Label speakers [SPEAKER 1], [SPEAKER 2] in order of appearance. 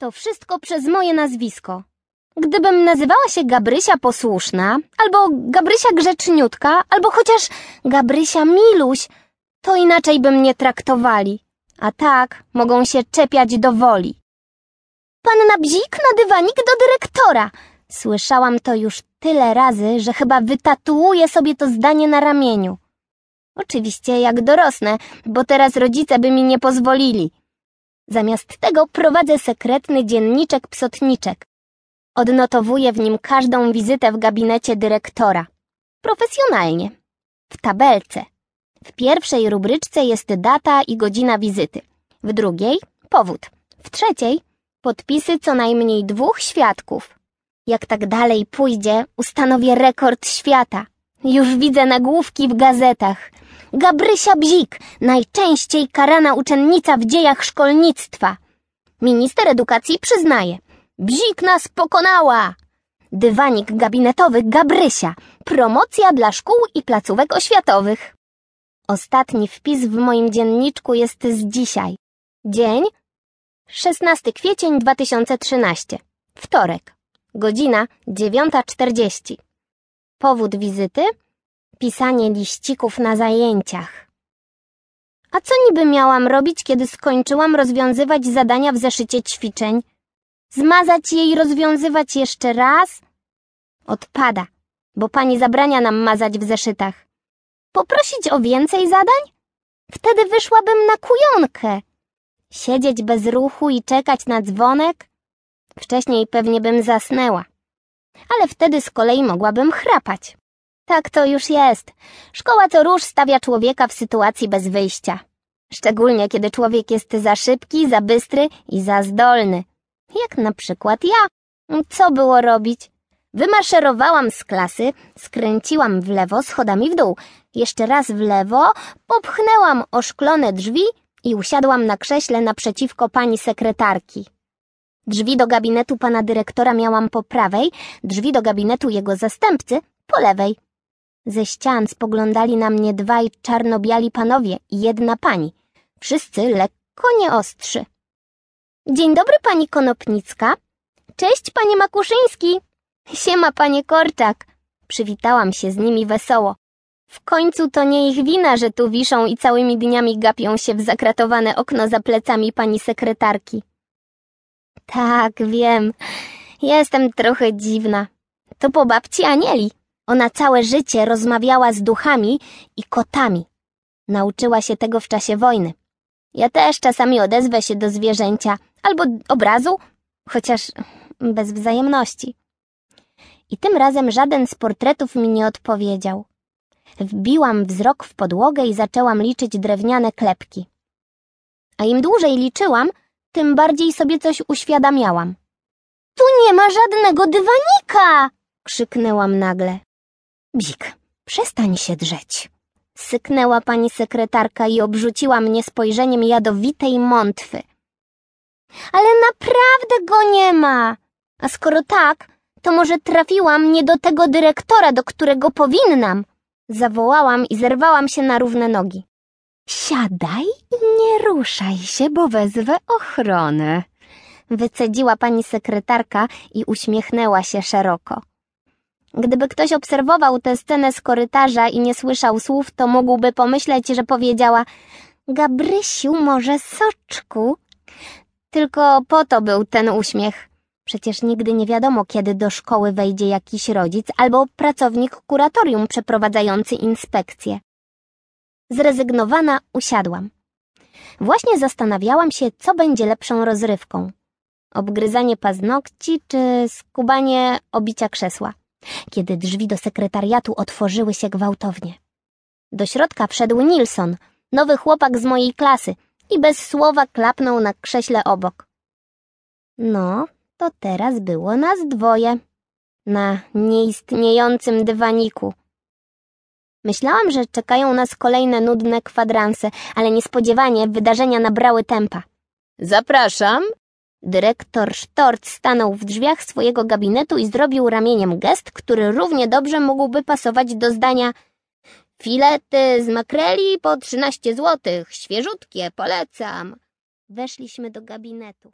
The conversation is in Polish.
[SPEAKER 1] To wszystko przez moje nazwisko. Gdybym nazywała się Gabrysia Posłuszna, albo Gabrysia Grzeczniutka, albo chociaż Gabrysia Miluś, to inaczej by mnie traktowali. A tak mogą się czepiać do woli. Panna Bzik na dywanik do dyrektora. Słyszałam to już tyle razy, że chyba wytatuuję sobie to zdanie na ramieniu. Oczywiście jak dorosnę, bo teraz rodzice by mi nie pozwolili. Zamiast tego prowadzę sekretny dzienniczek psotniczek. Odnotowuję w nim każdą wizytę w gabinecie dyrektora. Profesjonalnie. W tabelce. W pierwszej rubryczce jest data i godzina wizyty. W drugiej powód. W trzeciej podpisy co najmniej dwóch świadków. Jak tak dalej pójdzie, ustanowię rekord świata. Już widzę nagłówki w gazetach. Gabrysia Bzik, najczęściej karana uczennica w dziejach szkolnictwa. Minister edukacji przyznaje. Bzik nas pokonała! Dywanik gabinetowy Gabrysia. Promocja dla szkół i placówek oświatowych. Ostatni wpis w moim dzienniczku jest z dzisiaj. Dzień 16 kwiecień 2013. Wtorek. Godzina 9.40. Powód wizyty? Pisanie liścików na zajęciach. A co niby miałam robić, kiedy skończyłam rozwiązywać zadania w zeszycie ćwiczeń? Zmazać je i rozwiązywać jeszcze raz? Odpada, bo pani zabrania nam mazać w zeszytach. Poprosić o więcej zadań? Wtedy wyszłabym na kujonkę. Siedzieć bez ruchu i czekać na dzwonek? Wcześniej pewnie bym zasnęła. Ale wtedy z kolei mogłabym chrapać. Tak to już jest. Szkoła co róż stawia człowieka w sytuacji bez wyjścia. Szczególnie kiedy człowiek jest za szybki, za bystry i za zdolny. Jak na przykład ja. Co było robić? Wymaszerowałam z klasy, skręciłam w lewo schodami w dół, jeszcze raz w lewo, popchnęłam oszklone drzwi i usiadłam na krześle naprzeciwko pani sekretarki. Drzwi do gabinetu pana dyrektora miałam po prawej, drzwi do gabinetu jego zastępcy po lewej. Ze ścian spoglądali na mnie dwaj czarno-biali panowie i jedna pani. Wszyscy lekko nieostrzy. Dzień dobry, pani Konopnicka. Cześć, panie Makuszyński. Siema, panie Korczak. Przywitałam się z nimi wesoło. W końcu to nie ich wina, że tu wiszą i całymi dniami gapią się w zakratowane okno za plecami pani sekretarki. Tak, wiem. Jestem trochę dziwna. To po babci Anieli. Ona całe życie rozmawiała z duchami i kotami. Nauczyła się tego w czasie wojny. Ja też czasami odezwę się do zwierzęcia albo obrazu, chociaż bez wzajemności. I tym razem żaden z portretów mi nie odpowiedział. Wbiłam wzrok w podłogę i zaczęłam liczyć drewniane klepki. A im dłużej liczyłam, tym bardziej sobie coś uświadamiałam. Tu nie ma żadnego dywanika! krzyknęłam nagle. Bzik, przestań się drzeć. Syknęła pani sekretarka i obrzuciła mnie spojrzeniem jadowitej mątwy. Ale naprawdę go nie ma. A skoro tak, to może trafiłam nie do tego dyrektora, do którego powinnam. Zawołałam i zerwałam się na równe nogi. Siadaj i nie ruszaj się, bo wezwę ochronę. Wycedziła pani sekretarka i uśmiechnęła się szeroko. Gdyby ktoś obserwował tę scenę z korytarza i nie słyszał słów, to mógłby pomyśleć, że powiedziała Gabrysiu, może soczku? Tylko po to był ten uśmiech. Przecież nigdy nie wiadomo, kiedy do szkoły wejdzie jakiś rodzic albo pracownik kuratorium przeprowadzający inspekcję. Zrezygnowana usiadłam. Właśnie zastanawiałam się, co będzie lepszą rozrywką. Obgryzanie paznokci czy skubanie obicia krzesła kiedy drzwi do sekretariatu otworzyły się gwałtownie. Do środka wszedł Nilsson, nowy chłopak z mojej klasy i bez słowa klapnął na krześle obok. No, to teraz było nas dwoje. Na nieistniejącym dywaniku. Myślałam, że czekają nas kolejne nudne kwadranse, ale niespodziewanie wydarzenia nabrały tempa.
[SPEAKER 2] Zapraszam,
[SPEAKER 1] Dyrektor Sztort stanął w drzwiach swojego gabinetu i zrobił ramieniem gest, który równie dobrze mógłby pasować do zdania Filety z makreli po 13 złotych, świeżutkie, polecam. Weszliśmy do gabinetu.